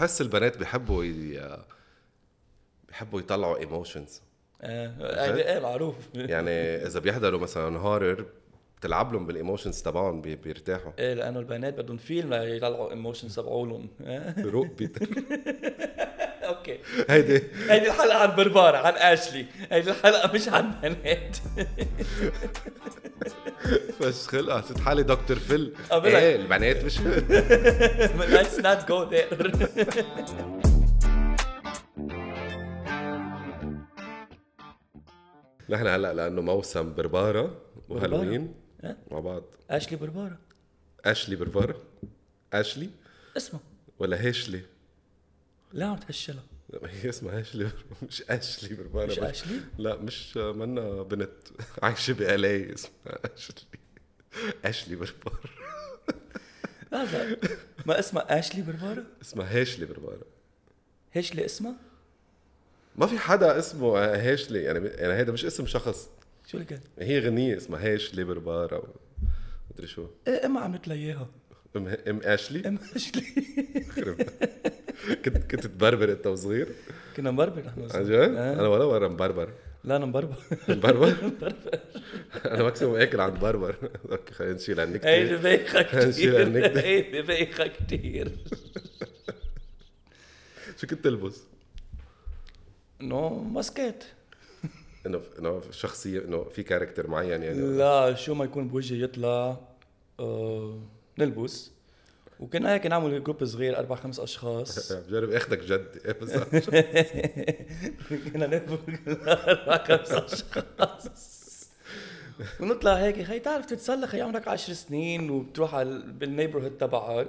بحس البنات بيحبوا ي... بيحبوا يطلعوا ايموشنز آه إيه معروف. يعني إذا بيحضروا مثلا horror بتلعب لهم بال emotions تبعهم بي- بيرتاحوا. إيه لأنه البنات بدهم فيلم ليطلعوا emotions تبعولهم. روق بيتر أوكي. هيدي. هيدي الحلقة عن بربارة عن أشلي. هيدي الحلقة مش عن بنات فش خلقها حسيت حالي دكتور فيل قبلك. إيه البنات مش let's not go there. نحن هلأ لأنه موسم برباره وهالوين؟ مع بعض. أشلي بربارة أشلي برباره أشلي؟ اسمه. ولا هيشلي؟ لا عم تهشلها هي اسمها هيشلي مش اشلي برباره مش اشلي لا مش منا بنت عايشة بألاي اسمها اشلي اشلي برباره لا لا. ما اسمها اشلي بربارة اسمها هيشلي برباره هيشلي اسمها؟ ما في حدا اسمه هيشلي يعني يعني هيدا مش اسم شخص. شو اللي كان هي غنية اسمها هيشلي بربارة مدري شو. إيه إما عملت لها إياها. ام ام اشلي؟ ام اشلي. كنت كنت تبربر انت وصغير. كنا مبربر نحن عن وصغار. جد؟ آه. أنا ولا مره مبربر. لا أنا مبربر. مبربر؟ أنا maximum أكل عند بربر. أوكي خلينا نشيل النكته هيدي بايخة هنشيل كتير. النكتة. هيدي بايخة كتير. شو كنت تلبس؟ انه ماسكات إنه إنه شخصية إنه في character معين يعني؟ لا شو ما يكون بوجهي يطلع آه نلبس. وكنا هيك نعمل group صغير أربع خمس أشخاص. بجرب اخدك جد. إيه كنا نلبس أربع خمس أشخاص. ونطلع هيك خي تعرف تتسلى خي عمرك عشر سنين وبتروح على بال neighborhood تبعك.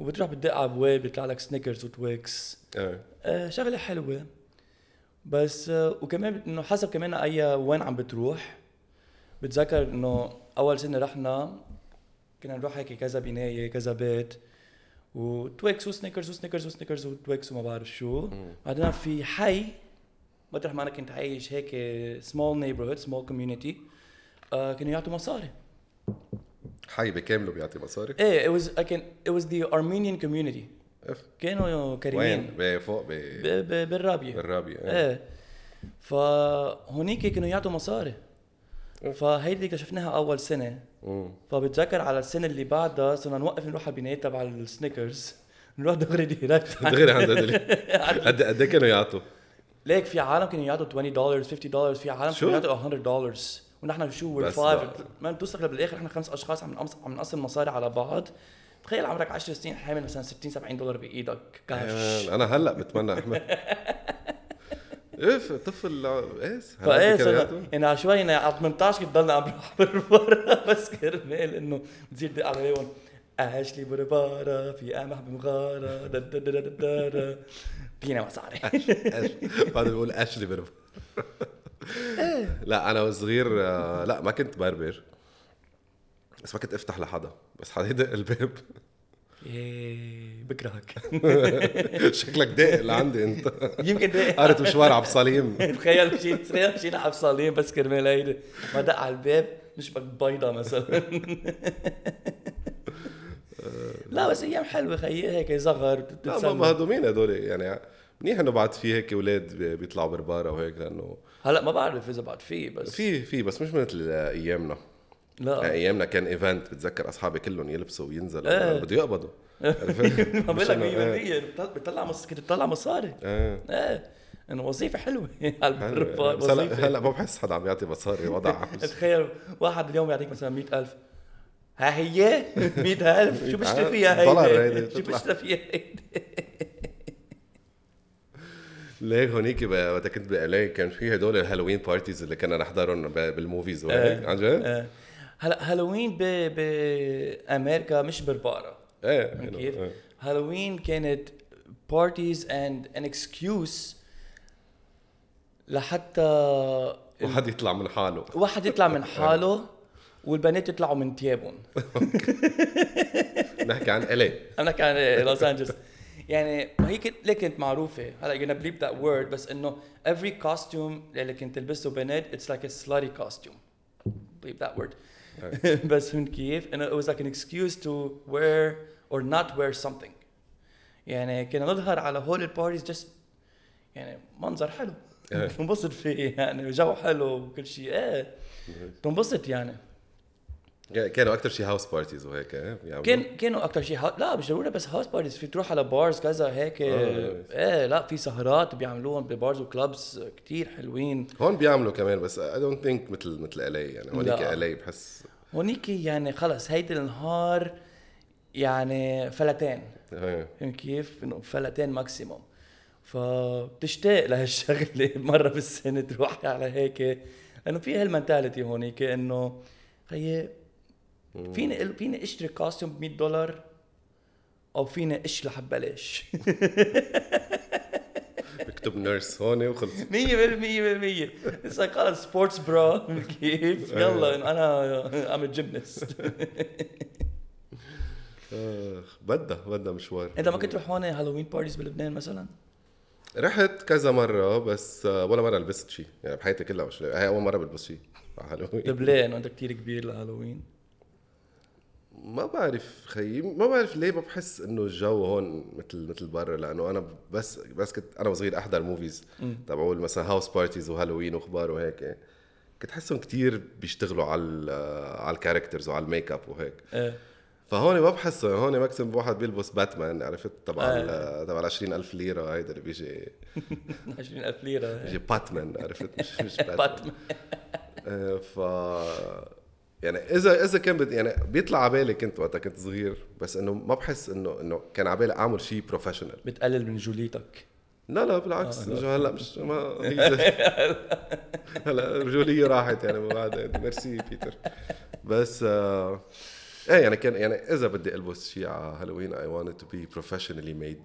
وبتروح بتدق على ابواب بيطلع لك Snickers و Twix. آه. آه، شغلة حلوة. بس آه، وكمان إنه حسب كمان أي وين عم بتروح. بتذكر إنه أول سنة رحنا كنا نروح هيك كذا بناية كذا بيت. وتويكس وسنيكرز وسنيكرز وسنيكرز وتويكس وما بعرف شو. بعدين في حي مطرح ما أنا كنت عايش هيك small neighborhood small community كانوا يعطوا مصاري. حي بكامله بيعطي مصاري؟ إيه it was I can it was the Armenian community. كانوا وين؟ كريمين ب- ب- بالرابية. بالرابية آه. إيه. فهونيك كانوا يعطوا مصاري. فهيدي اللي اكتشفناها أول سنة. فبتذكر على السنة اللي بعدها صرنا نوقف نروح على البناية تبع ال Snickers نروح دغري direct دغري عند هدول قد قد إيه كانوا يعطوا؟ ليك في عالم كانوا يعطوا 20 دولار 50 دولار في عالم؟ كانوا يعطوا 100 دولار ونحن شو we're five. ما بتوصل بالآخر. إحنا خمس أشخاص عم نقص عم نقسم مصاري على بعض. تخيل عمرك 10 سنين حامل مثلا 60 70 دولار بإيدك. كاش أنا هلأ بتمنى أحمل. اف طفل هلا كانوا صرنا يعطوا؟ يعني على شوي أنا على 18 كنت ضلنا عم بروح بربارة بس كرمال إنه بتصير دق عليهم اشلي بربارة في قمح بمغارة. فينا مصاري بعد بيقول اشلي بربر لا أنا وصغير آه، لا ما كنت بربر. بس ما كنت أفتح لحدا. بس حدا يدق الباب. إيه، بكرهك. شكلك داق لعندي انت. يمكن ده قارت مشوار عبد الصليم تخيل مشيت تخيل مشينا على صالين بس كرمال هيدا ما دق على الباب نشبك بيضة مثلا. لا بس أيام حلوة خيي هيك صغر لا ما. مهضومين هدول يعني منيح إنه بعد في هيك أولاد بي- بيطلعوا بربارة وهيك لأنه هلأ ما بعرف إذا بعد في بس. في في بس مش مثل أيامنا. لا. يعني أيامنا كان event بتذكر أصحابي كلهم يلبسوا وينزلوا إيه. بده يقبضوا. عرفت؟ ما بقول لك مش إنه- إيه. 100% بتطلع- مص... كنت بتطلع مصاري. إيه. إيه. انه وظيفة حلوة. هلا هلا ما بحس حدا عم يعطي مصاري وضع تخيل واحد اليوم يعطيك مثلا 100000 ها هي؟ 100000 شو بشتري فيها هيدي؟ شو. بشتري فيها هيدي؟ ليه هونيك وقت كنت ب LA كان في هدول ال Halloween parties اللي كنا نحضرهم بال movies وهيك إيه. عن جد؟ هلا هالوين ب... بامريكا مش بربارة إيه كيف؟ إيه. هالوين كانت parties and an excuse لحتى واحد يطلع من حاله. واحد يطلع من حاله والبنات يطلعوا من ثيابهم نحكي عن LA. أنا كان لوس انجلوس يعني ما هي كنت LA كانت معروفة؟ هلا gonna bleep that word بس إنه every costume اللي كنت تلبسه بنات it's like a slutty costume. Bleep that word. بس فهمت كيف؟ انه it was like an excuse to wear or not wear something. يعني كنا نظهر على هول ال parties just يعني منظر حلو. إيه. تنبسط فيه يعني جو حلو وكل شيء. إيه. تنبسط يعني. كانوا أكثر شيء house parties وهيك إيه؟ بيعملوا؟ كان كانوا أكثر شيء ها... لا مش ضروري بس house parties في تروح على bars كذا هيك آه. إيه لا في سهرات بيعملوهم ب bars و clubs كتير حلوين هون بيعملوا كمان بس I don't think مثل مثل الي يعني هونيك. الي بحس هونيك يعني خلص هيدي النهار يعني فلتين إيه. فهمت كيف؟ إنه فلتين maximum فبتشتاق لهالشغلة مرة بالسنة تروح على هيك لأنه في هال mentality هونيك إنه خيي فيني فيني إشتري costume ب 100 دولار؟ أو فيني اشلح ببلاش بكتب nurse هون وخلص. 100% 100% it's like خلص sports bra كيف؟ يلا أنا I'm gymnast آخ بدها بدها مشوار. أنت ما كنت تروح هون Halloween parties بلبنان مثلا؟ رحت كذا مرة بس ولا مرة لبست شيء يعني بحياتي كلها مش هاي أول مرة بلبس شيء على هالوين طيب ليه؟ انت كثير كبير لهالوين. ما بعرف خيي ما بعرف ليه ما بحس إنه الجو هون مثل مثل برا لأنه أنا بس بس كنت أنا وصغير أحضر movies تبعول مثلا house parties وهالوين وأخبار وهيك. كنت حسهم كتير بيشتغلوا على على ال characters وعلى الميك اب وهيك. إيه. فهون ما بحسه هون maximum واحد بيلبس باتمان عرفت؟ تبع آه. ال- تبع ال 20000 ليرة هيدا اللي بيجي. 20000 ليرة. بيجي باتمان عرفت؟ مش مش باتمان آه، ف يعني اذا إذا كان بد... يعني بيطلع على بالي كنت وقتها كنت صغير بس إنه ما بحس انه إنه كان على بالي أعمل شيء professional بتقلل من رجوليتك. لا لا بالعكس. آه، لا. هلأ مش ما هلأ رجوليه راحت يعني بعد. ميرسي بيتر. بس آه إيه يعني كان يعني إذا بدي ألبس شيء على هالوين I wanted to be professionally made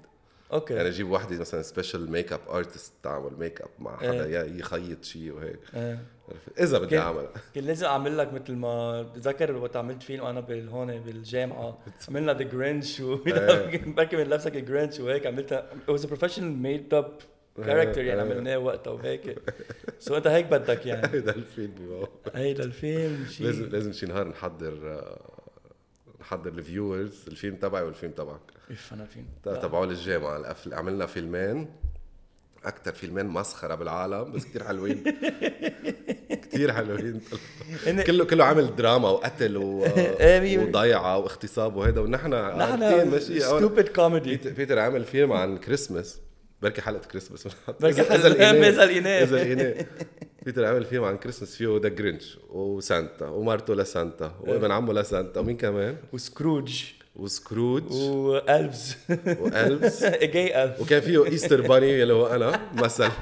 okay. يعني أجيب وحده مثلا special makeup artist تعمل ميك اب مع حدا إيه. يا يخيط شيء وهيك. إيه. إذا بدي كان- أعمل. كان لازم أعمل لك مثل ما بتذكر وقت عملت فيلم أنا بال- هون بالجامعة. عملنا the Grinch بركي من لبسك ال Grinch وهيك عملتها. A professional made up character يعني إيه. عملناه وقتها وهيك so أنت هيك بدك يعني. هيدا الفيلم. هيدا الفيلم لازم شيء لازم شي نهار نحضر نحضر ال viewers الفيلم تبعي والفيلم تبعك. اف أنا الفيلم. ت- تبعول الجامعة. الأفل... عملنا فيلمين. أكثر فيلمين مسخرة بالعالم بس كتير حلوين. كتير حلوين. كله كله عامل دراما وقتل و... إيه، وضيعة واغتصاب وهيدا. ونحن نحن ماشي. stupid comedy بيتر, عمل فيلم عن كريسمس بركي حلقة كريسمس بركي الإناء. إذا الإناء بيتر عمل فيلم عن كريسمس فيه the Grinch وسانتا ومارتو لسانتا وابن عمه لسانتا ومين كمان؟ وسكروج. وسكروج. و elves. و elves. جاي elf. وكان فيه Easter Bunny اللي هو أنا مثل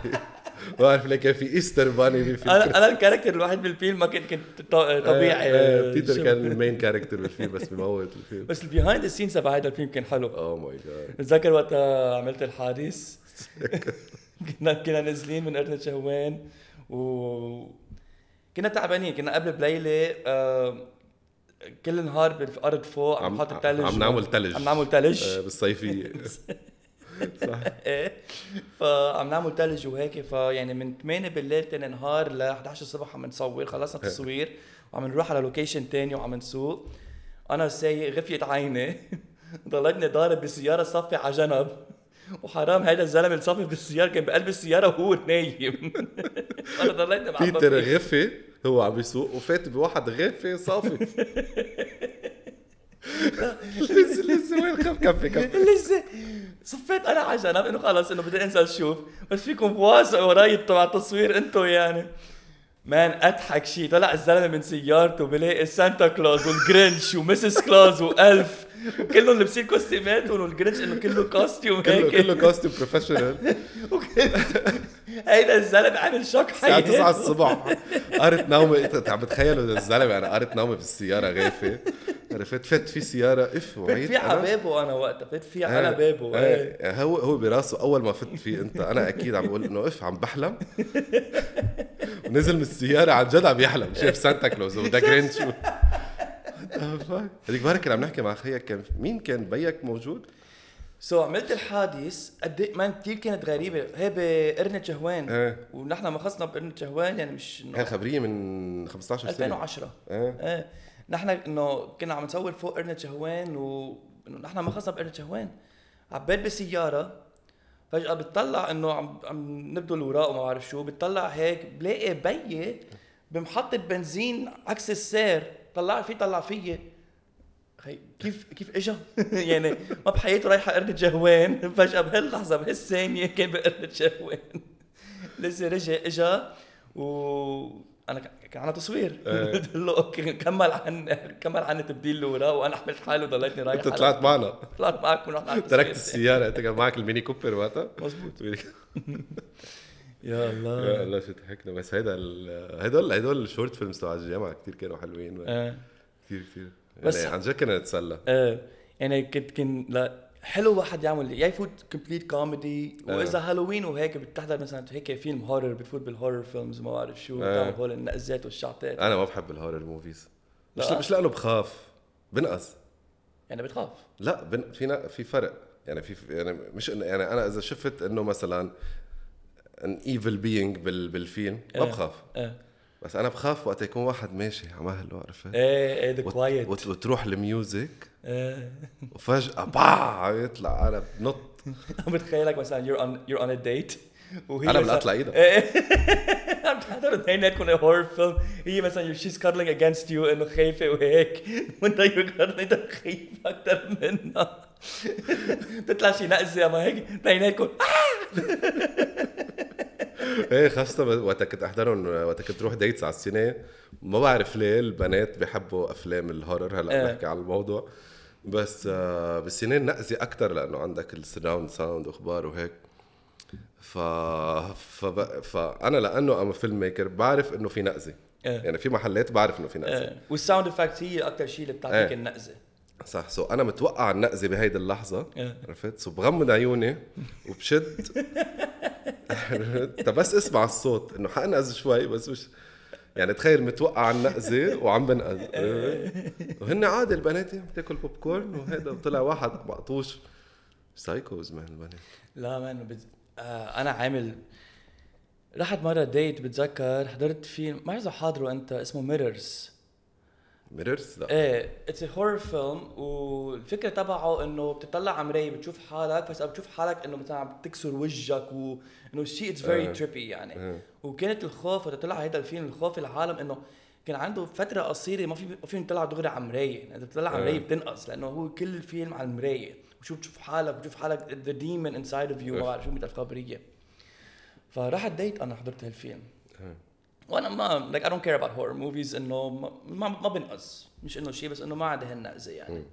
ما بعرف ليه كان في Easter Bunny بالفيلم أنا أنا ال character الوحيد بالفيلم ما كنت كنت طبيعي. آه، آه، بيتر شو- كان ال main character بالفيلم بس بموت الفيلم. بس ال behind the scenes تبع هذا الفيلم كان حلو. oh my God بتذكر وقتها عملت الحادث كنا كنا نازلين من قرن شهوان و كنا تعبانين كنا قبل بليلة آه، كل نهار بالارض فوق عم نحط الثلج عم نعمل ثلج عم نعمل ثلج آه، بالصيفية. صح. إيه. فعم نعمل ثلج وهيك فيعني من 8 بالليل تاني نهار ل 11 الصبح عم نصور خلصنا التصوير وعم نروح على location تاني وعم نسوق. أنا سايق غفيت عيني. ضليتني ضارب بالسياره صفي على جنب. وحرام هيدا الزلمة اللي بالسياره كان بقلب السيارة وهو نايم. أنا ضليتني معبى بيتر. غفي هو عم بيسوق وفات بواحد غفي صافي. لسه لسه وين خف كفي كفي لسه صفيت أنا على جنب إنه خلص إنه بدي أنزل شوف. بس فيكم واثقوا وراي تبع التصوير أنتم يعني. مان أضحك شيء طلع الزلمة من سيارته بلاقي سانتا كلوز والجرينش ومسز كلوز و elf. وكلهم لابسين كوستيماتهم والجرينش إنه كله costume كله كله costume professional هيدا الزلمة عامل shock الساعة 9 حي الصبح. قرت نومي إنت عم بتخيلوا الزلمة يعني قرت نومي بالسياره غافي عرفت؟ فت في سيارة. إف فت وعيت في. على بابه أنا وقتها. فت في آه، على بابه. إيه. يعني هو هو براسه أول ما فت فيه أنت. أنا أكيد عم بقول إنه إف عم بحلم. ونزل من السيارة عن جد عم يحلم. شاف سانتا كلوز and the Grinch هذيك مرة كنا عم نحكي مع خيك كان مين كان بيك موجود؟ so عملت الحادث قد إيه- مان كثير كانت غريبة. هي بقرنة شهوان إيه. ونحن ما خصنا بقرنة شهوان يعني مش هي خبريه من 15 سنة. 2010 إيه. إيه. نحن إنه كنا عم نصور فوق قرنة شهوان و إنه نحن ما خصنا بقرنة شهوان عباد بالسياره فجأة بتطلع إنه عم عم نبدو الاوراق وما بعرف شو بتطلع هيك بلاقي بيي بمحطة بنزين عكس السير طلع في طلع فيي خي كيف كيف إجا؟ يعني ما بحياته رايحة قرنة جهوان فجأة بهاللحظة بهالثانية كان بقرنة جهوان لسه رجع إجا و أنا كان عنا تصوير. إيه. قلت له okay كمل عن كمل عن تبديل الاوراق وأنا حملت حالي وضليتني رايح أنت طلعت معنا. طلعت معك تركت. السيارة أنت كان معك الميني كوبر وقتها. مزبوط يا يا الله الله شو ضحكنا بس هيدا هدول هدول ال short films تبع الجامعة كثير كانوا حلوين. آه. كثير كثير بس- يعني عن جد كنا نتسلى. إيه يعني كنت كن لا حلو واحد يعمل يا يفوت complete comedy آه. وإذا هالوين وهيك بتحضر مثلا هيك فيلم horror بفوت بال horror films ما بعرف شو آه. هول النقزات والشعطات. أنا ما بحب ال horror movies مش لا؟ مش لأنه بخاف بنقز. يعني بتخاف. لا بن... في في فرق. يعني في يعني مش انه يعني أنا إذا شفت إنه مثلا an evil being بال... بالفيلم ما آه. بخاف. إيه. بس أنا بخاف وقت يكون واحد ماشي على مهله عرفت؟ إيه إيه ذا. quiet وت... وتروح ال music إيه. وفجأة باع يطلع أنا بنط. عم بتخيلك مثلا you're on you're on a date وهي أنا بلقط إيدها. إيه. عم تحضروا اثنيناتكم horror film هي مثلا she's cuddling against you انه خايفه وهيك. وأنت cuddling انت خايف أكثر منها. تطلع شي نقزة اما هيك اثنيناتكم إيه خاصة وقت كنت أحضرهم وقت كنت روح dates على السينما ما بعرف ليه البنات بحبوا أفلام ال horror هلأ إيه. بحكي عن الموضوع بس آه بالسينما نقزي أكثر لأنه عندك ال surround sound وأخبار وهيك ف... فب... فانا لأنه I'm filmmaker بعرف إنه في نقزه إيه. يعني في محلات بعرف إنه في نقزه. وال sound effects هي أكثر شيء اللي بتعطيك إيه. النقزه صح. so أنا متوقع النقزه بهيدي اللحظة إيه. عرفت؟ so بغمض عيوني وبشد. بس اسمع الصوت إنه حانقز شوي بس مش يعني تخيل متوقع النقزه وعم بنقز وهن عادي البنات عم تاكل بوب كورن وهذا وطلع واحد مقطوش. psychos man البنات. لا man بت... آه أنا عامل رحت مرة date بتذكر حضرت فيلم ما بعرف حاضره أنت اسمه Mirrors Mirrors لا إيه it's horror film والفكرة تبعه إنه بتطلع على مراية بتشوف حالك بس بتشوف حالك إنه مثلا عم تكسر وجهك وانه شيء it's very. trippy يعني آه. وكانت الخوف وقت طلع هذا الفيلم الخوف العالم إنه كان عنده فترة قصيرة ما في ما فيهم يطلع دغري على مرايه يعني إذا بتطلع على. مرايه بتنقز لأنه هو كل الفيلم على المراية وشو بتشوف حالك بتشوف حالك the demon inside of you ما أوف. بعرف شو مثل فرحت date أنا حضرت هالفيلم آه. وأنا ما like I don't care about horror movies انه ما ما, بنقز. مش انه شيء بس انه ما عندي هالنقزة يعني.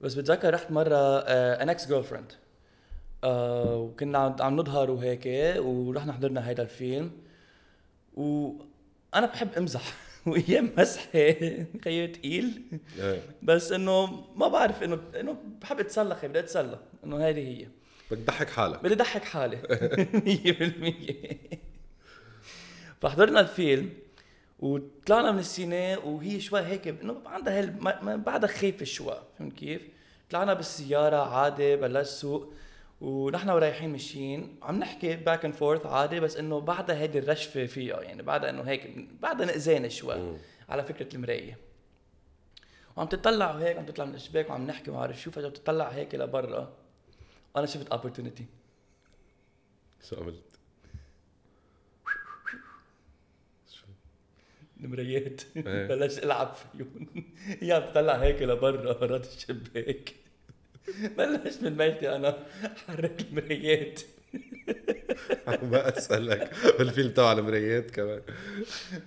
بس بتذكر رحت مرة an ex girlfriend uh, وكنا عم- نظهر وهيك ورحنا حضرنا هيدا الفيلم. وأنا بحب امزح. وايام مزحه خيو تقيل. إيه. بس إنه ما بعرف انه إنه بحب اتسلى خي بدي اتسلى إنه هيدي هي. بدك تضحك حالك. بدي أضحك حالي. 100% فحضرنا الفيلم وطلعنا من السينما وهي شوي هيك إنه عندها هال ما- ما- بعدها خايفة شوي فهمت كيف؟ طلعنا بالسيارة عادي بلش سوق ونحن ورايحين ماشيين عم نحكي back and forth عادي بس إنه بعدها هيدي الرجفة فيها يعني بعدها إنه هيك بعدها نقزانه شوي. على فكرة المراية وعم تطلع وهيك عم تطلع من الشباك وعم نحكي وما بعرف شو فجأة بتطلع هيك لبرا وأنا شفت opportunity شو عملت؟ نمريات إيه. بلشت العب فيهم. هي عم تطلع هيك لبرا برات الشباك. بلشت من ميتي أنا. حرك المرايات. عم بسالك بالفيلم تبع المرايات كمان.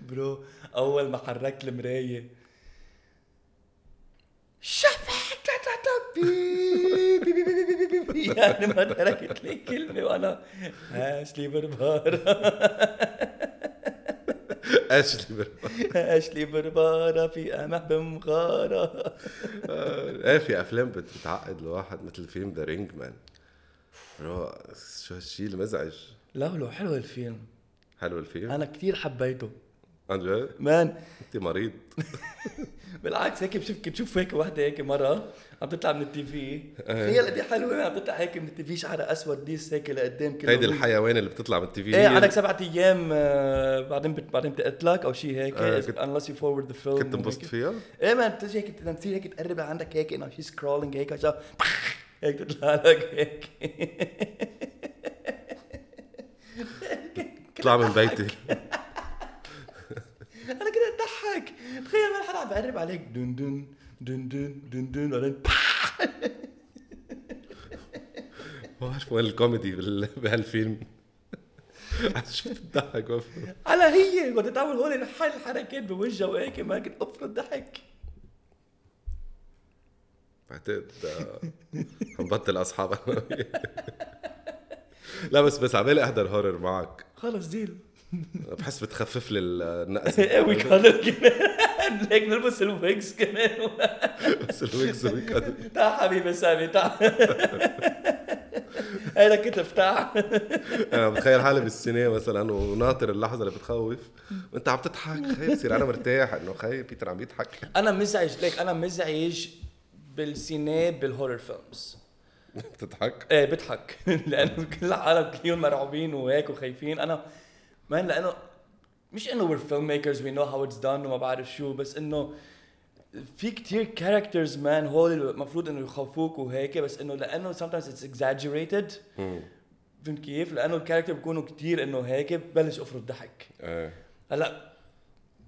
برو أول ما حركت المراية. شبك يعني ما تركت لي كلمة وأنا هاش لي بربار أشلي بر- أشلي بربارة في قمح بمغارة. آه، إيه في أفلام بت- بتعقد الواحد مثل فيلم ذا رينج مان شو هالشيء المزعج لا لو حلو الفيلم. حلو الفيلم؟ أنا كثير حبيته. عن جد؟ man. أنت مريض. بالعكس هيك بشوف كنت شوف هيك وحدة هيك مرة عم تطلع من ال TV. تخيل قد إيه حلوة عم تطلع هيك من ال TV شعرها أسود this هيك لقدام كله هيدي الحيوان اللي بتطلع من ال TV؟ إيه عندك سبعة أيام آه، بعدين بت- بعدين بتقتلك أو شيء هيك آه، كنت- unless you forward the film كنت انبسطت فيها؟ إيه man بتجي هيك تصير هيك تقرب عندك هيك إنه she's crawling هيك هيك تطلع لك هيك. اطلع من بيتي أنا كده اضحك تخيل بقرب عليك. دن دن دن دن دن دن بعدين ما بعرف وين الكوميدي بهالفيلم؟ شو بتضحك على هي كنت تعمل هول الح- الحركات بوجهها وهيك ما كنت أفرض ضحك. بعتقد آه، حنبطل اصحاب. لا بس بس عبالي أحضر هورر معك. خلص ديل بحس بتخفف لي النقص قوي كادر كمان. هيك نلبس الويكس كمان. بس الويكس ويك تعال حبيبي سامي تعال هيدا كتف تعال أنا بتخيل حالي بالسينما مثلا وناطر اللحظة اللي بتخوف. وأنت عم تضحك خير بصير أنا مرتاح إنه خير بيتر عم يضحك. أنا مزعج ليك أنا مزعج بالسينما بال horror films بتضحك؟ إيه بضحك. لأنه كل العالم كلهم مرعوبين وهيك وخايفين. أنا man لإنه مش إنه we're filmmakers we know how it's done وما بعرف شو بس إنه في كتير characters man هول المفروض إنه يخوفوك وهيك بس إنه لإنه sometimes it's exaggerated. فهمت كيف؟ لإنه ال character بيكونوا كتير إنه هيك ببلش افرض ضحك إيه. هلأ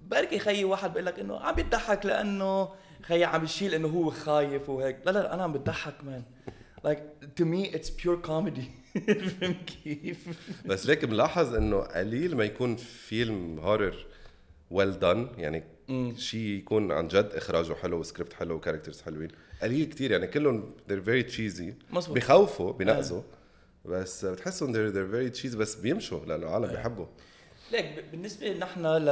بركي خيي واحد بيقول لك إنه عم بيضحك لإنه خيي عم بيشيل إنه هو خايف وهيك. لا لا أنا عم بضحك man like to me it's pure comedy. فهمت كيف؟ بس ليك ملاحظ إنه قليل ما يكون فيلم horror well done يعني شيء يكون عن جد إخراجه حلو وسكريبت حلو و characters حلوين. قليل كتير يعني كلهم they're very cheesy. مظبوط. بخوفوا بنقزوا بس بتحسهم they're, they're very cheesy بس بيمشوا لأنه العالم بيحبوا ليك ب- بالنسبة نحن ل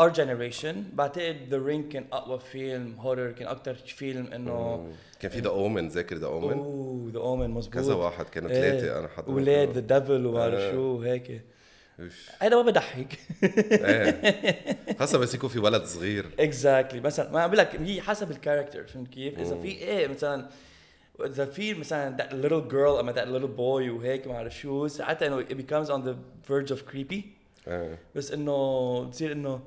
our generation بعتقد The Ring كان أقوى فيلم horror كان أكتر فيلم إنه كان في The Omen ذاكر The Omen أوه The Omen مزبوط كذا واحد كانوا إيه. ثلاثة أنا حضرت ولاد the devil وما بعرف. شو وهيك. هيدا ما بضحك. إيه. خاصة بس يكون في ولد صغير. exactly مثلا ما عم بقول لك هي حسب ال character فهمت كيف؟ إذا في إيه مثلا إذا في مثلا that little girl أما that little boy وهيك ما بعرف شو ساعتها إنه it becomes on the verge of creepy. إيه بس إنه بتصير إنه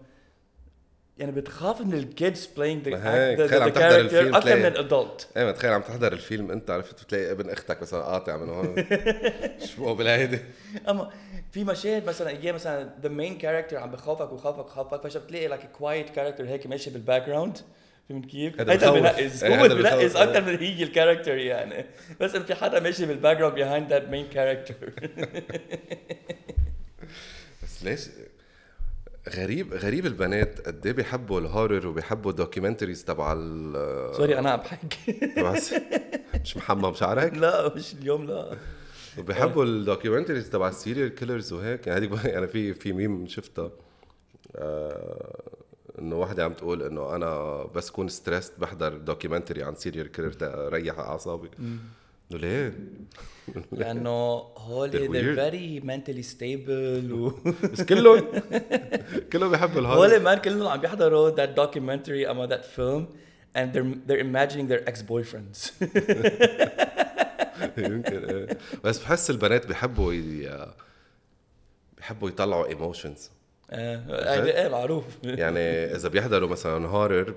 يعني بتخاف من ال kids act- the, تخيل عم تحضر الفيلم أكثر من ال adult إيه تخيل عم تحضر الفيلم أنت عرفت؟ بتلاقي ابن أختك مثلا قاطع من هون. شو بالهيدي أما في مشاهد مثلا أيام مثلا the main character عم بخوفك وخوفك وخوفك فجاه بتلاقي a quiet character هيك ماشي بال background فهمت كيف؟ هذا هيدا. بنقز. إيه، هو بنقز. أكثر من هي ال character يعني. بس انه في حدا ماشي بال background that main character. بس ليش؟ غريب غريب البنات قد إيه بيحبوا ال horror وبيحبوا ال documentaries تبع ال sorry أنا عم بحكي. الس- مش محمم شعرك لا مش اليوم لا. وبيحبوا ال documentaries تبع ال serial killers وهيك. يعني هذيك يعني في في ميم شفتها. آه إنه وحده عم تقول إنه أنا بس كون stressed بحضر documentary عن serial killer تريح أعصابي. إنه ليه؟ لأنه هول They're weird. very mentally stable و بس كلهم كلهم بيحبوا ال horror هول man كلهم عم بيحضروا that documentary أما that film and they're they're imagining their ex-boyfriends. يمكن إيه. بس بحس البنات بيحبوا ي... بيحبوا يطلعوا emotions آه، إيه معروف. يعني إذا بيحضروا مثلا horror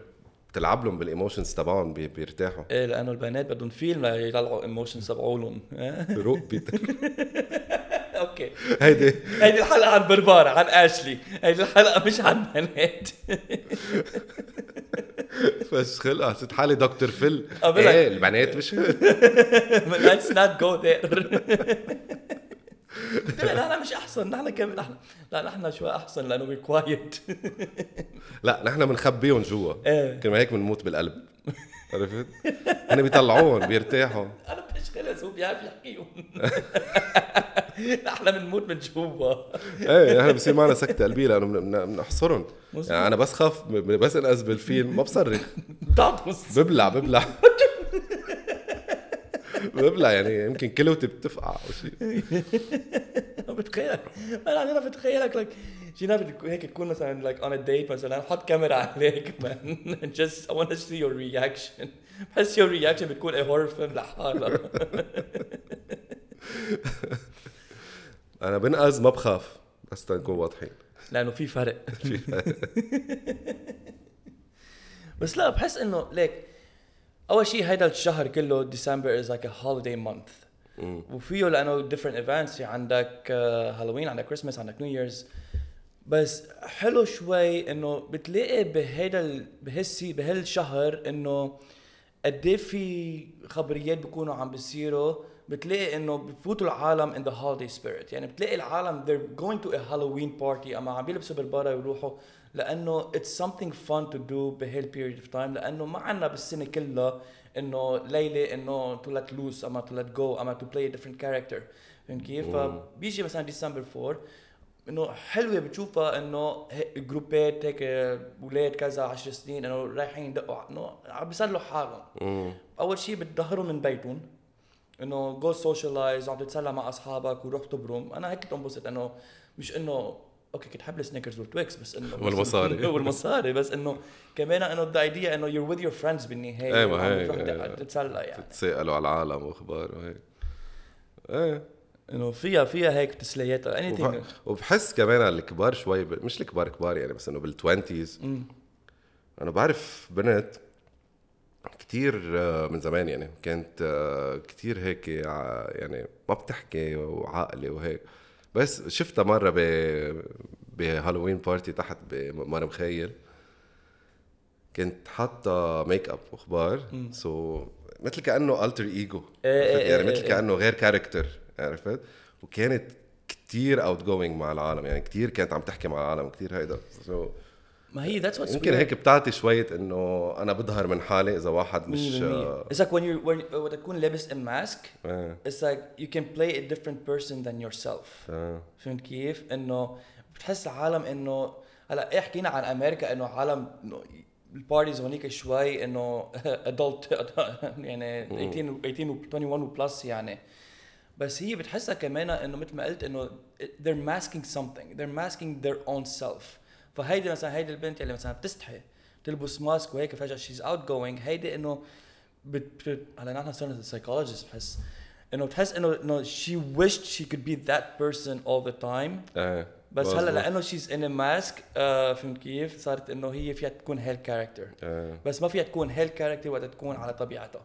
بتلعب لهم بال emotions تبعهم بي... بيرتاحوا. إيه لأنه البنات بدهم فيلم ليطلعوا emotions تبعولهم. روق بيتر okay. هيدي. هيدي الحلقة عن بربارة عن اشلي هيدي الحلقة مش عن بنات. بس خلق حسيت حالي دكتور فيل. إيه البنات مش let's not go there. لا نحن مش أحسن نحن كم نحن لا نحن شوي أحسن لأنه we quiet لا نحن بنخبيهم جوا. إيه. كلمة هيك بنموت بالقلب. عرفت؟ هن بيطلعوهم بيرتاحوا. أنا مش خلص هو بيعرف يحكيهم. نحن بنموت من جوا. إيه نحن بصير معنا سكتة قلبية بن- بنحصرهم. يعني أنا بس خاف بس أنقذ بالفيلم ما بصرخ. بتعطس. ببلع ببلع. ببلع يعني يمكن كلوتي بتفقع أو شيء. بتخيلك. أنا بتخيلك لك جينا هيك تكون مثلا like on a date مثلا حط كاميرا عليك man I want to see your reaction. بحس your reaction بتكون a horror film. لحالها أنا بنقز ما بخاف. بس تنكون واضحين. لأنه في فرق. بس لا بحس إنه ليك أول شيء هيدا الشهر كله December is like a holiday month وفيه لأنه different events. في عندك هالوين عندك كريسماس عندك نيو ييرز بس حلو شوي إنه بتلاقي بهيدا ال- بهالسي بهالشهر إنه قد إيه في خبريات بيكونوا عم بيصيروا. بتلاقي إنه بفوتوا العالم in the holiday spirit. يعني بتلاقي العالم they're going to a Halloween party. أما عم بيلبسوا بالبارا يروحوا لأنه it's something fun to do بهال period of time لأنه ما عنا بالسنة كلها إنه ليلة إنه to let loose أما to let go أما play a different character. فهمت كيف؟ فبيجي مثلا ديسمبر 4 إنه حلوة بتشوفها إنه groupات هيك أولاد كذا 10 سنين إنه رايحين يدقوا إنه عم بيسلوا حالهم. أول شيء بتظهروا من بيتهم إنه جو socialize وعم تتسلى مع أصحابك وروح تبرم. أنا هيك كنت انبسط إنه مش إنه okay كنت حب ال Snickers وال Twix بس انه والمصاري. والمصاري بس إنه كمان انه the idea إنه you're with your friends بالنهاية. هي- تروح إيه. تتسلى يعني. تسألوا على العالم وأخبار وهيك. إيه. إنه فيها فيها هيك تسليات وب- وبحس كمان الكبار شوي ب... مش الكبار كبار يعني بس إنه بال twenties. أنا بعرف بنت كتير آه، من زمان يعني كانت آه، كتير هيك ع- يعني ما بتحكي وعاقلة وهيك. بس شفتها مرة ب ب Halloween party تحت بمار مخيل. كنت حاطة ميك اب وأخبار. so مثل كأنه alter ego إيه يعني إيه مثل إيه. كأنه غير character عرفت؟ وكانت كتير outgoing مع العالم. يعني كتير كانت عم تحكي مع العالم. كتير هيدا. So ما هي that's what's يمكن هيك بتعطي شوية إنه أنا بظهر من حالي إذا واحد مش It's like when you when وقت تكون لابس آه، it's like you can play a different person than yourself. آه. فهمت كيف؟ إنه بتحس العالم إنه هلا إيه حكينا عن أمريكا إنه عالم ال parties هونيك شوي إنه adult يعني 18 18 و 21 و plus يعني. بس هي بتحسها كمان إنه مثل ما قلت إنه they're masking something. They're masking their own self. فهيدي مثلا هيدي البنت اللي مثلا بتستحي تلبس mask وهيك فجأة she's outgoing هيدي إنه بت بت هلا نحن صرنا psychologist بحس إنه بتحس إنه إنه wished she could be that person all the time إيه بس هلأ. لأنه she's in mask آه فهمت كيف صارت إنه هي فيها تكون هيل character إيه بس ما فيها تكون هيل character وقت تكون على طبيعتها.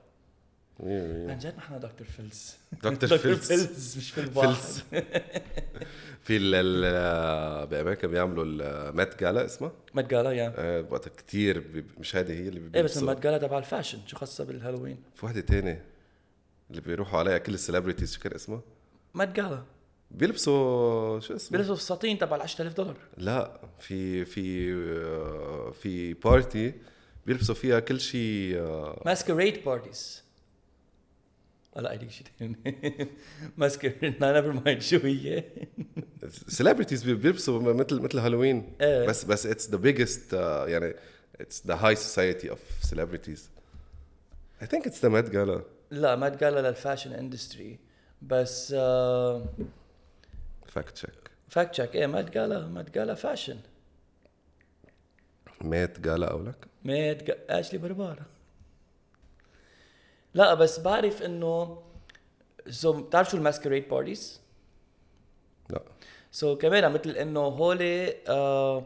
عن جد نحن Dr. Phils. Dr. Phils. Phils مش Phil واحد Phils. في ال ال- بأمريكا بيعملوا ال Met Gala اسمها Met Gala يا آه، وقتها كتير بي- مش هذه هي اللي إيه بس. المات Gala تبع ال fashion شو خاصة بالهالوين؟ في وحده تانية اللي بيروحوا عليها كل ال celebrities شو كان اسمها Met Gala بيلبسوا شو اسمه؟ بيلبسوا الساطين تبع ال 10000 دولار. لا في في آه، في party بيلبسوا فيها كل شيء آه، masquerade parties لا هيديك شيء ثاني masquerade never mind شو هي celebrities بيلبسوا مثل مثل هالوين. بس بس it's the biggest يعني it's the high society of celebrities I think it's the Met Gala لا Met Gala لل fashion industry بس fact check fact check إيه Met Gala Met Gala fashion Met Gala أو لك Met. اشلي بربارا لا بس بعرف إنه so بتعرف شو ال masquerade parties؟ لا. so so, كمان مثل إنه هولي آه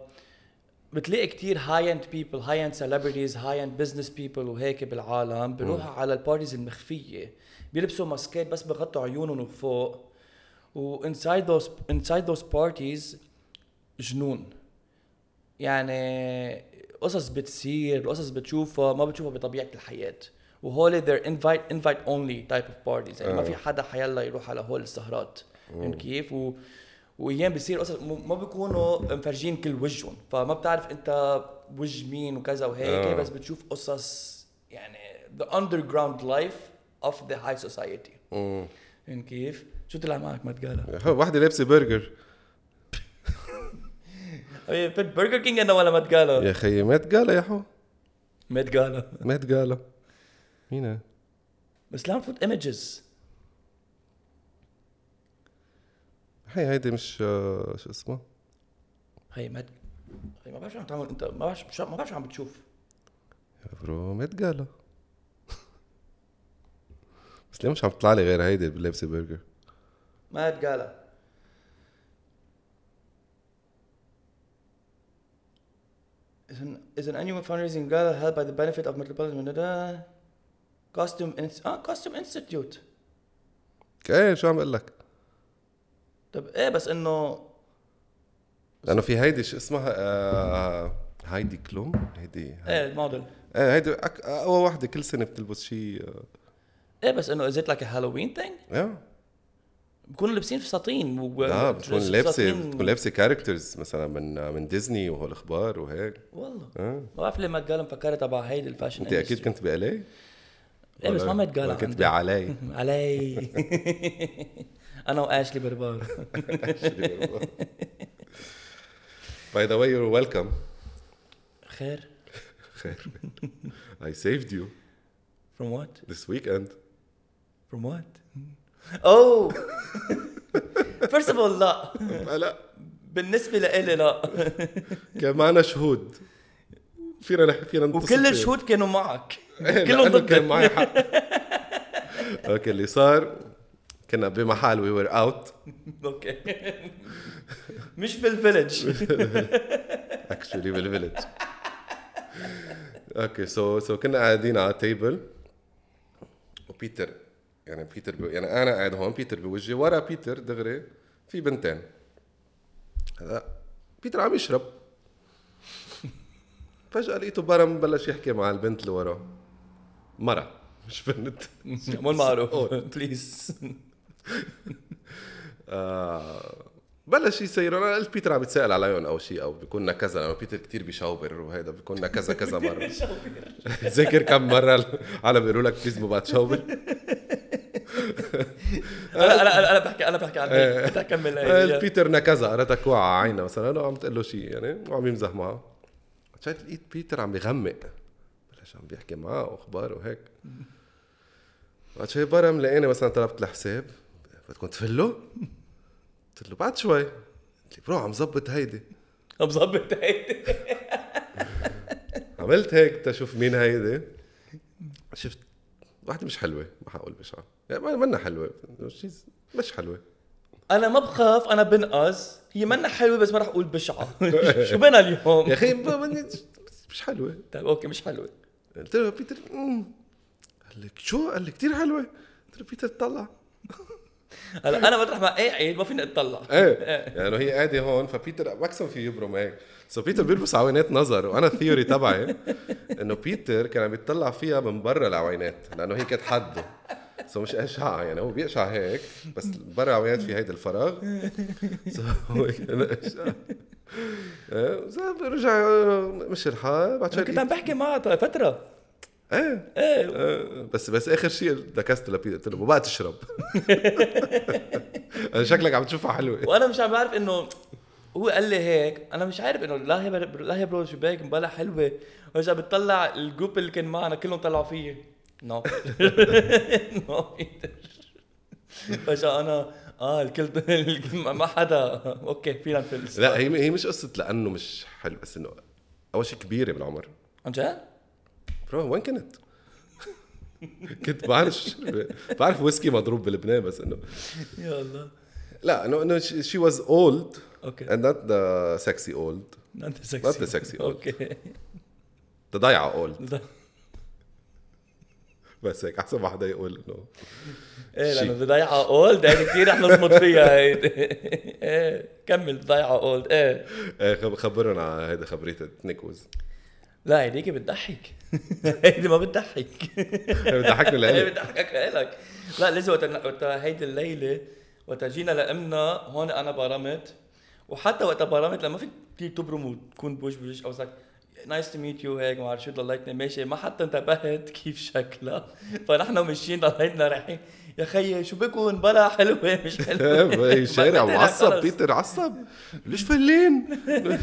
بتلاقي كتير high-end people high-end celebrities high-end business people وهيك بالعالم بيروحوا على ال parties المخفية. بيلبسوا ماسكات بس بغطوا عيونهم وفوق و inside those inside those parties جنون. يعني قصص بتصير قصص بتشوفها ما بتشوفها بطبيعة الحياة. وهول they're invite invite only type of parties. يعني ما في حدا حيلا يروح على هول السهرات. فهمت كيف؟ و وأيام بيصير قصص ما بيكونوا مفرجين كل وجههم. فما بتعرف أنت وجه مين وكذا وهيك آه. بس بتشوف قصص يعني the underground life of the high society. مم. فهمت كيف؟ شو طلع معك Met Gala؟ وحده لابسة برجر. Burger King أنا ولا Met Gala؟ يا خيي Met Gala يا حو. Met Gala Met Gala مين بس لا عم تفوت images هي هيدي مش آه، شو اسمه؟ هي ما هي ما بعرف شو عم تعمل انت ما بعرف شو ما بعرف شو عم بتشوف. يا bro Met Gala بس ليه مش عم تطلع لي غير هيدي لابسه برجر؟ Met Gala Is an, is an annual fundraising gala held by the benefit of Metropolitan Manila? Costume آه Costume Institute إيه شو عم أقول لك طب إيه بس إنه لأنه في هيدي شو اسمها؟ آه هايدي كلوم؟ هيدي إيه الموديل إيه هيدي أك... أقوى وحدة كل سنة بتلبس شيء آه، إيه بس إنه is it like Halloween thing يا بكونوا لابسين فساتين و... لا بتكون لابسه بتكون لابسة characters مثلا من من ديزني وهالاخبار وهيك. والله. آه. ما بعرف ليه Met Gala مفكرها تبع هيدي ال fashion أنت أكيد كنت بألي إيه بس ما Met Gala كنت عندي. بعلي علي. أنا وأشلي بربار. by the way you're welcome خير. خير. I saved you. From what? This weekend. From what? Oh! First of all لا. لا. بالنسبة لإلي لا. كان معنا شهود. فينا فينا وكل. الشهود كانوا معك. كلهم لأنه ضدك. كان معي حق. okay اللي صار كنا بمحل we were out okay. مش بالفيلج actually بالفيلج okay so so كنا قاعدين على table وبيتر يعني بيتر بي يعني أنا قاعد هون بيتر بوجهي ورا بيتر دغري في بنتين. هلا بيتر عم يشرب. فجأة لقيته برم بلش يحكي مع البنت اللي وراه. مرة. مش بنت مو المعروف. please آه بلش يصير. أنا قلت بيتر عم يتسال عليهم أو شيء أو بيكون كذا لأنه بيتر كتير بيشاوبر وهيدا بيكون كذا كذا مرة. ذاكر كم مرة العالم بيقولوا لك بليز ما بعد تشاوبر أنا أنا أنا بحكي أنا بحكي عن بدي أكمل. هيك بيتر نكزة قرأتك وقع عينها مثلا وعم تقول له شيء يعني وعم يمزح معه. شايف لقيت بيتر عم بيغمق بلش عم بيحكي معه وأخبار وهيك. بعد شوي برم لقيني مثلا طلبت الحساب بدكم تفلوا؟ قلت له بعد شوي. قلت لي برو عم زبط هيدي. مظبط هيك عملت هيك تشوف مين هيدي. شفت واحدة مش حلوة ما حقول بشعة يعني ما- منا حلوة. مش حلوة. أنا ما بخاف أنا بنقص. هي منا حلوة بس ما رح أقول بشعه شو بنا اليوم؟ يا أخي مش حلوة. طيب okay مش حلوة. قلت له بيتر "مم." قال لك شو؟ قال لي كثير حلوة. قلت له بيتر طلع. هلا أنا مطرح ما قاعد ما فيني أطلع. إيه. يعني هي قاعدة هون فبيتر maximum في يبرم هيك. so بيتر بيلبس عوينات نظر وأنا ال theory تبعي إنه بيتر كان عم يطلع فيها من برا العوينات لأنه هي كانت حده so مش قاشعها يعني هو بيقشع هيك بس برا العوينات في هيدا الفراغ. so هو كان قاشعها إيه، رجع مشي الحال بعد شوي كنت عم بحكي معها فترة. إيه. إيه. آه، بس بس آخر شيء text لبيتر قلت له ما بقى تشرب. أنا شكلك عم تشوفها حلوة. وأنا مش عم بعرف إنه هو قال لي هيك أنا مش عارف إنه لا هي. لا هي برو شو باك مبلا حلوة. ورجع بتطلع ال group اللي كان معنا كلهم طلعوا فيي no no فجأة أنا آه الكل ما حدا. okay فينا نفلس لا هي هي مش قصة لأنه مش حلو بس إنه أول شيء كبيرة بالعمر. عن جد؟ bro وين كنت؟ كنت بعرف بعرف ويسكي مضروب بلبنان بس انه يا الله. لا انه إنه she was old okay. and not the sexy old. and not sexy the sexy old. okay. The ضايعة old. ده- بس هيك احسن ما حدا يقول انه إيه. لأنه ضيعة old هيدي كثير رح نصمت فيها هيدي. إيه كمل ضيعة old إيه. خب- خبرنا على هيدا خبرية نيكوز. لا هيديك بتضحك. هيدي ما بتضحك. بتضحكني هي لإلي بتضحك لك لا لسه وقت هيدي الليلة وقت جينا لأمنا هون أنا برمت وحتى وقت برمت لما فيك كثير تبرم وتكون بوش بوش أو زك نايس تو ميت يو هيك ما بعرف شو ضليتني ماشي. ما حتى انتبهت كيف شكلها. فنحن ماشيين ضليتنا رايحين يا خيي شو بكون بلا حلوة مش حلوة. بعدين معصب. بيتر عصب. ليش فلين؟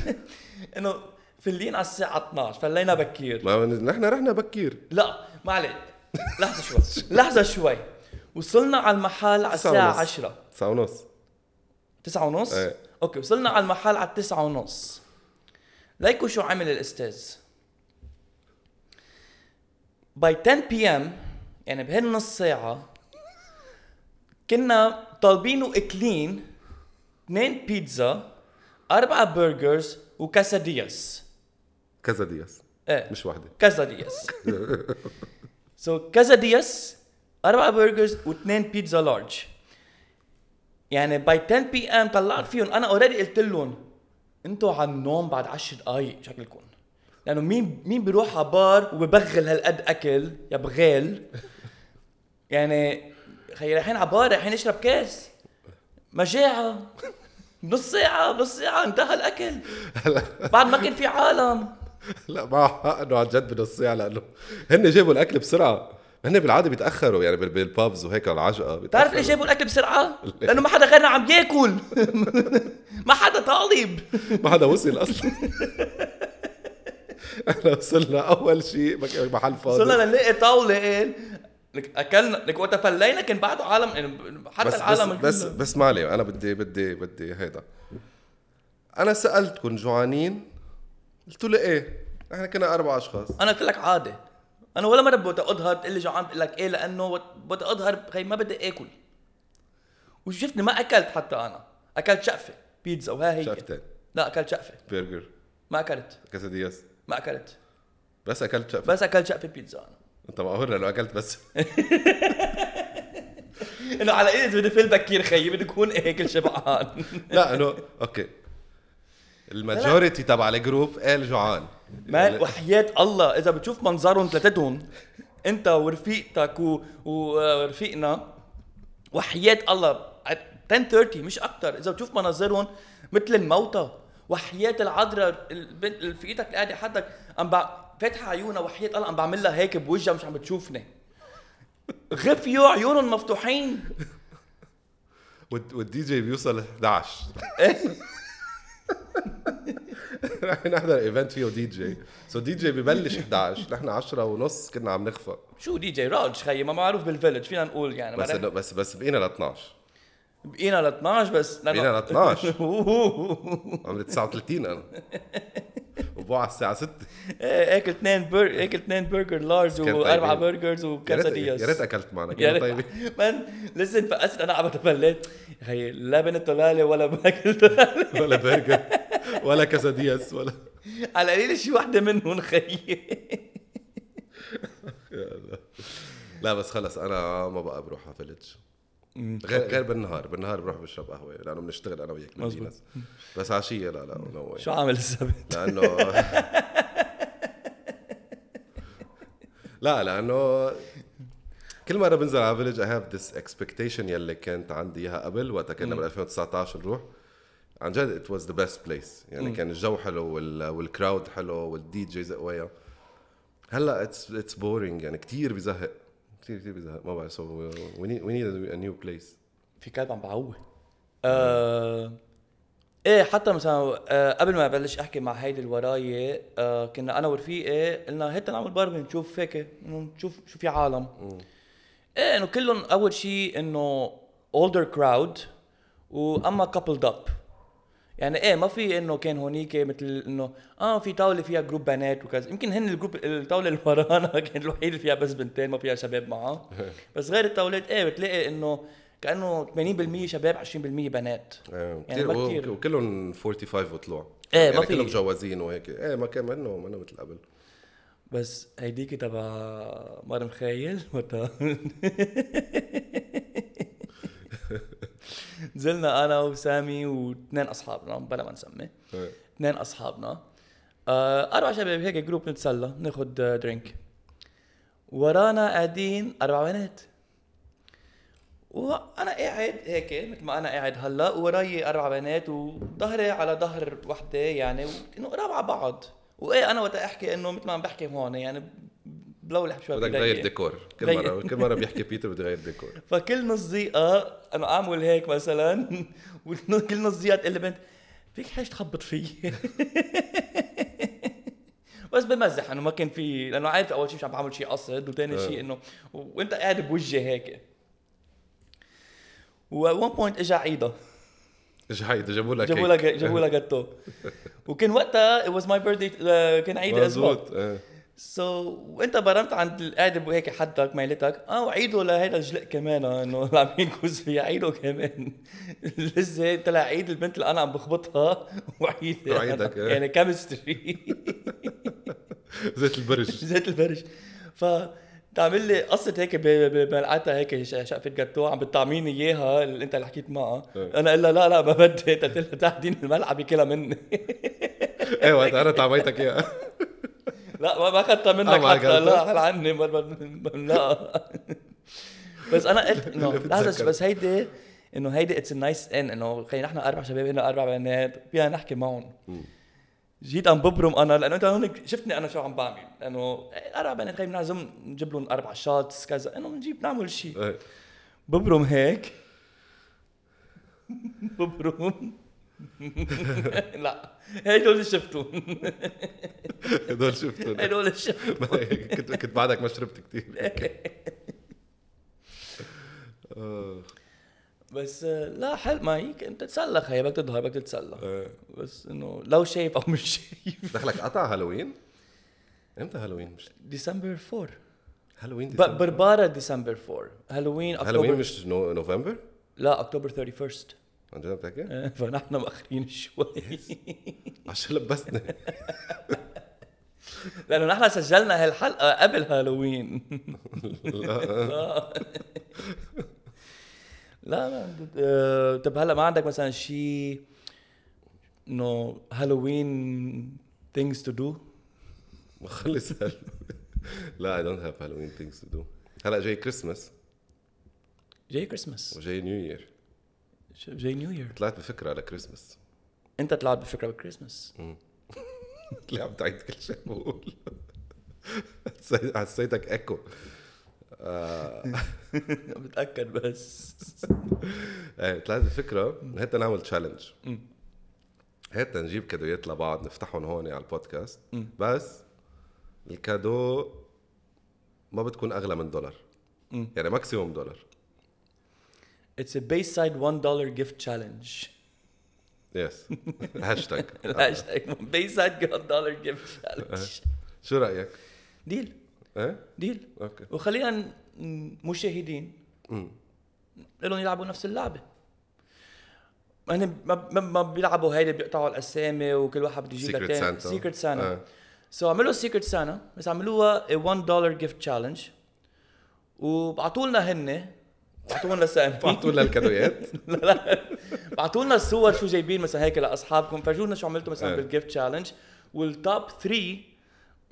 إنه فلين على الساعة 12 فلينا بكير. ما نحن رحنا بكير. لا ما عليك. لحظة شوي. لحظة شوي. وصلنا على المحل على الساعة ونص. 10 تسعة ونص. تسعة ونص؟ إيه. okay وصلنا على المحل على التسعة ونص. ليكوا شو عمل الأستاذ. by 10 PM يعني بهالنص ساعة كنا طالبين واكلين اثنين بيتزا أربعة burgers و quesadillas quesadillas إيه. مش واحدة. quesadillas so quesadillas أربع burgers واثنين بيتزا large يعني by 10 PM طلعت فيهم أنا already قلت لهم أنتوا على النوم بعد 10 دقائق شكلكم. لأنه مين مين بيروح على بار وببغل هالقد أكل يا بغال يعني خي رايحين على بار رايحين نشرب كاس. مجاعة نص ساعة نص ساعة انتهى الأكل. بعد ما كان في عالم. لا معه حق إنه عن جد بنص ساعة لأنه هن جابوا الأكل بسرعة. هن بالعادة بيتأخروا يعني بال- بالبابز وهيك على العجقة بتعرف ليش جابوا الأكل بسرعة؟ لأنه ما حدا غيرنا عم ياكل. ما حدا طالب. ما حدا وصل أصلا. إحنا وصلنا أول شيء محل فاضي. صرنا نلاقي طاولة قال لك أكلنا لك وقت فلينا كان بعده عالم حتى بس العالم بس بس. بس ما عليه أنا بدي بدي بدي هيدا. أنا سالتكم جوعانين قلتوا لي إيه؟ إحنا كنا أربع أشخاص. أنا قلت لك عادي أنا ولا مرة بدي أظهر تقول لي جوعان بقول لك إيه لأنه بدي أظهر خي ما بدي آكل. وشفتني ما أكلت حتى أنا. أكلت شقفة بيتزا وها هي. شقفتين. لا أكلت شقفة. برجر. ما أكلت. quesadillas. ما أكلت. بس أكلت شقفة. بس أكلت شقفة بيتزا أنا. أنت معقول لأنه أكلت بس. إنه على إيه بدي فل بكير خيي بدي اكون اكل شبعان لا إنه okay. ال majority تبع ال group قال جوعان. man وحياة الله إذا بتشوف منظرهم ثلاثتهم أنت ورفيقتك و... ورفيقنا وحياة الله 10:30 مش أكثر إذا بتشوف مناظرهم مثل الموتى وحياة العذراء البنت رفيقتك قاعدة حدك عم بع... فاتحة عيونها وحياة الله عم بعمل لها هيك بوجهها مش عم بتشوفني. غفيوا عيونهم مفتوحين. وال D- وال DJ بيوصل 11 رح نحضر event فيه DJ so DJ ببلش 11 نحن 10 ونص كنا عم نخفى شو دي جي راج خيي ما معروف بال village فينا نقول يعني بس بس بقينا ل 12 بقينا ل 12 بس. بقينا ل 12 عمري 39 أنا. وبوع على الساعة 6 إيه آكل اثنين بر آكل اثنين برجر لارج كان واربع طيبين. برجرز يا وكذا ريت دياس يا ريت أكلت معنا. يا كانوا ريت. طيبين مان لسن فقست أنا عم بتبلد خي لا بنت طلاله ولا باكل ولا برجر. ولا كاسادياس ولا على القليل شي وحده منهم خي لا بس خلص أنا ما بقى بروح على village غير غير بالنهار بالنهار بروح بشرب قهوة لأنه بنشتغل أنا وياك مزبوط. بالديناس بس عشيه لا لا no شو عامل السبت لأنه لا لأنه كل مرة بنزل على village I have this expectation يلي كانت عندي إياها قبل وقتها كنا بال 2019 نروح. عن جد it was the best place يعني كان الجو حلو وال وال crowd حلو والدي جي زقويا هلأ it's it's boring يعني كثير بزهق كثير كثير بزهق ما بعرف so we need a new place في كلب عم بعوه آه إيه حتى مثلا آه قبل ما أبلش أحكي مع هيدي اللي وراي آه كنا أنا ورفيقي قلنا هات نعمل برمة نشوف هيك نشوف شو في عالم. إيه إنه كلهم أول شيء إنه older crowd وأما coupled up. يعني إيه ما في إنه كان هونيك مثل إنه آه في طاولة فيها group بنات وكذا. يمكن هن ال group الطاولة اللي ورانا كان الوحيد اللي فيها بس بنتين ما فيها شباب معها بس غير الطاولات إيه بتلاقي إنه كأنه 80% شباب 20% بنات. يعني يعني ما كتير. وكلهم 45 وطلوع. ما يعني في- كلهم مجوزين وهيك. إيه ما كان منه منه مثل قبل. بس هيديك تبع مخايل وقتها نزلنا أنا وسامي واثنين أصحابنا بلا ما نسمي. إيه. اثنين أصحابنا. آه أربع شباب هيك group نتسلى ناخذ آه، drink ورانا قاعدين أربع بنات. وأنا قاعد هيك مثل ما أنا قاعد هلأ وراي أربع بنات وظهري على ظهر وحدة يعني انه قراب على بعض. وإيه أنا وقت أحكي إنه مثل ما عم بحكي هون يعني بلولح شوي بدك. تغير ديكور. كل مره كل مرة بيحكي بيتر بده يغير ديكور. فكل نص دقيقة أنا أعمل هيك مثلا وكل نص دقيقة تقول لي بنت فيك حاجة تخبط فيي؟ بس بمزح انه ما كان في لأنه عارف أول شيء مش عم بعمل شيء قصد وثاني آه. شيء انه وأنت قاعد بوجهي هيك. one point اجى عيدها إيش هيدا جابوا لك جابوا لها جابوا لها جاتو وكان وقتها it was my birthday آه، كان عيد أسبوع إيه. so so, وانت برمت عند القاعده هيك حدك ميلتك. آه وعيدوا لهيدا الجلق كمان آه، إنه اللي عم ينكوز فيها. عيدوا كمان. لسه طلع عيد البنت اللي أنا عم بخبطها. وعيد وعيدك، إيه. يعني كيمستري زيت البرج زيت البرج ف تعمل لي قصة هيك ب- ب- بملعقتها هيك شقفة جاتو عم بتطعميني إياها اللي أنت اللي حكيت معها. إيه. أنا قلت لا لا ما بدي. قلت لها تاخدين الملعب ياكلها مني. وقت أنا طعميتك إياها. لا ما ما أخذتها منك آه، حتى؟ لا حل عني ما- ما- ما- لا. بس أنا قلت إنه لحظة. بس هيدي إنه هيدي it's nice إن إنه خلينا نحن أربع شباب هنا أربع بنات فينا نحكي معهم. جيت عم ببرم أنا لأنه أنت هون شفتني أنا شو عم بعمل. لأنه أربع بنات خلينا نعزم نجيب لهم أربع shots كذا. إنه بنجيب نعمل شيء إيه. ببرم هيك. ببرم. لا. هدول اللي شفتهم. هدول شفتهم. هدول اللي شفتهم. كنت كنت بعدك ما شربت كثير. بس لا حل ما هيك انت تتسلى خيي بدك تظهر بدك تتسلى إيه. بس انه لو شايف أو مش شايف. دخلك قطع هالوين؟ إمتى هالوين؟ مش ديسمبر 4 Halloween December؟ بربارة ديسمبر 4 Halloween October Halloween مش No... November؟ لا أكتوبر 31 عن جد بتحكي؟ آه، فنحن مأخرين شوي. عشان لبسني لأنه نحن سجلنا هالحلقة قبل هالوين. لا. لا لا آه، طب هلا ما عندك مثلا شيء إنه Halloween things to do ما خلص لا I don't have Halloween things to do هلا جاي كريسماس جاي كريسماس وجاي New Year جاي New Year طلعت بفكرة لكريسماس انت طلعت بفكرة بالكريسماس اللي عم تعيد كل شيء بقول. حسيتك ايكو آه، بتأكد بس. إيه طلعت بفكرة هات نعمل challenge هات نجيب cadeau يات لبعض نفتحهم هون على البودكاست. بس ال cadeau ما بتكون أغلى من دولار. يعني maximum دولار. It's a Bayside $1 gift challenge. yes hashtag ال hashtag Bayside $1 gift challenge. شو رأيك؟ deal إيه؟ deal okay وخلينا مشاهدين لهم يلعبوا نفس اللعبة هن ما, ما, ما بيلعبوا هيدي بيقطعوا الأسامي وكل واحد بده يجيب Santa. Secret Santa. so عملوا Secret Santa بس عملوها a 1 dollar gift challenge وبعتوا لنا هن بعتوا لنا أسامي. بعتوا لنا ال cadeau يات. لا لا. بعتوا لنا الصور شو جايبين مثلا هيك لأصحابكم. فرجونا شو عملتوا مثلا. بال gift challenge وال top 3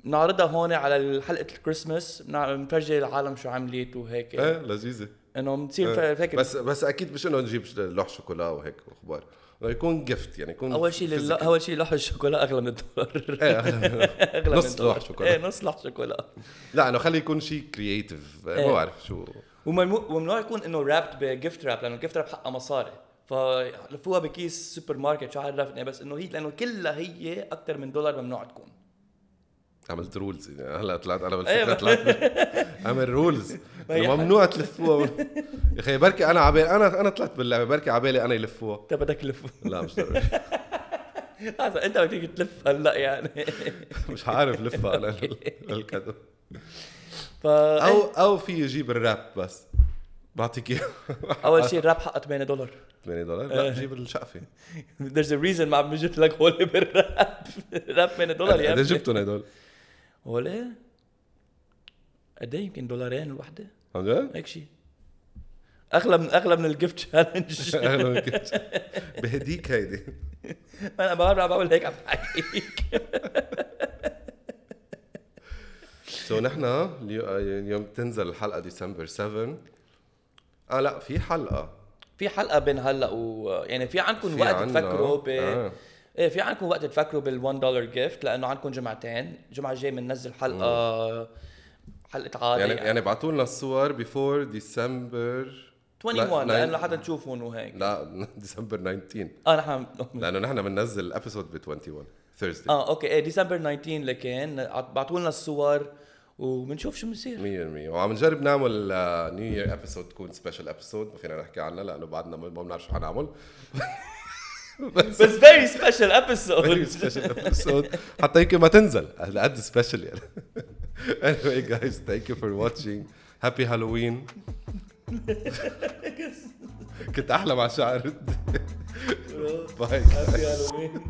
بنعرضها هون على حلقة الكريسماس بنفرجي العالم شو عملت وهيك. إيه لذيذة. إنه بتصير إيه. ف- هيك بس بس أكيد مش إنه نجيب لوح شوكولا وهيك واخبار يكون gift يعني يكون أول شيء لل... أول شيء لوح الشوكولا أغلى من الدولار. إيه أغلى نص من الدولار. لوح شوكولا. إيه نص لوح شوكولا لا إنه خلي يكون شيء creative ما إيه. بعرف شو. وممنوع يكون إنه wrapped ب gift wrap لأنه ال gift wrap حقها مصاري. فلفوها بكيس سوبر ماركت شو عرفني بس إنه هي لأنه كلها هي أكثر من دولار ممنوع تكون. عملت rules يعني هلا طلعت أنا إيه، بالفكرة طلعت عامل rules ممنوع تلفوها. يا أخي بركي أنا عبالي أنا أنا طلعت باللعبة بركي عبالي أنا يلفوها. انت بدك تلف. لا مش ضروري. هذا إنت بدك تلف هلأ يعني. مش عارف لفها أنا ف أو أو في يجيب ال wrap بس. بعطيك إياه. أول شيء ال wrap حقها 8 دولار. 8 دولار؟ إيه. لا بجيب الشقفة. There's a reason ما عم بجيب لك هول بال wrap. ال wrap 8 دولار يا قد جبتهم هدول؟ هول؟ قد إيه؟ يمكن دولارين الوحده عن جد؟ هيك شيء أغلى من أغلى من ال gift challenge أغلى من كده. بهديك هيدي. أنا ما بعرف بعمل هيك عم بحكيك so نحن اليو- اليوم تنزل الحلقة ديسمبر 7 آه لا في حلقة. في حلقة بين هلا و يعني في عندكم وقت عنا. تفكروا ب آه. إيه في عندكم وقت تفكروا بال 1 dollar gift لأنه عندكم جمعتين. الجمعة الجاية بننزل حلقة حلقة عادي يعني يعني بعثوا لنا الصور before December 21 لا- لأنه لحتى تشوفون وهيك. لا ديسمبر 19 آه نحن لأنه نحن بننزل ال episode ب 21 Thursday آه okay. إيه ديسمبر 19 لكن بعتوا لنا الصور وبنشوف شو بصير 100% وعم نجرب نعمل New Year episode تكون special episode ما فينا نحكي عنها لأنه بعدنا ما بنعرف شو حنعمل. بس very special episode special episode حتى يمكن ما تنزل. على قد special يعني. Anyway guys thank you for watching. Happy halloween. كنت أحلى مع شعر باي هابي هالوين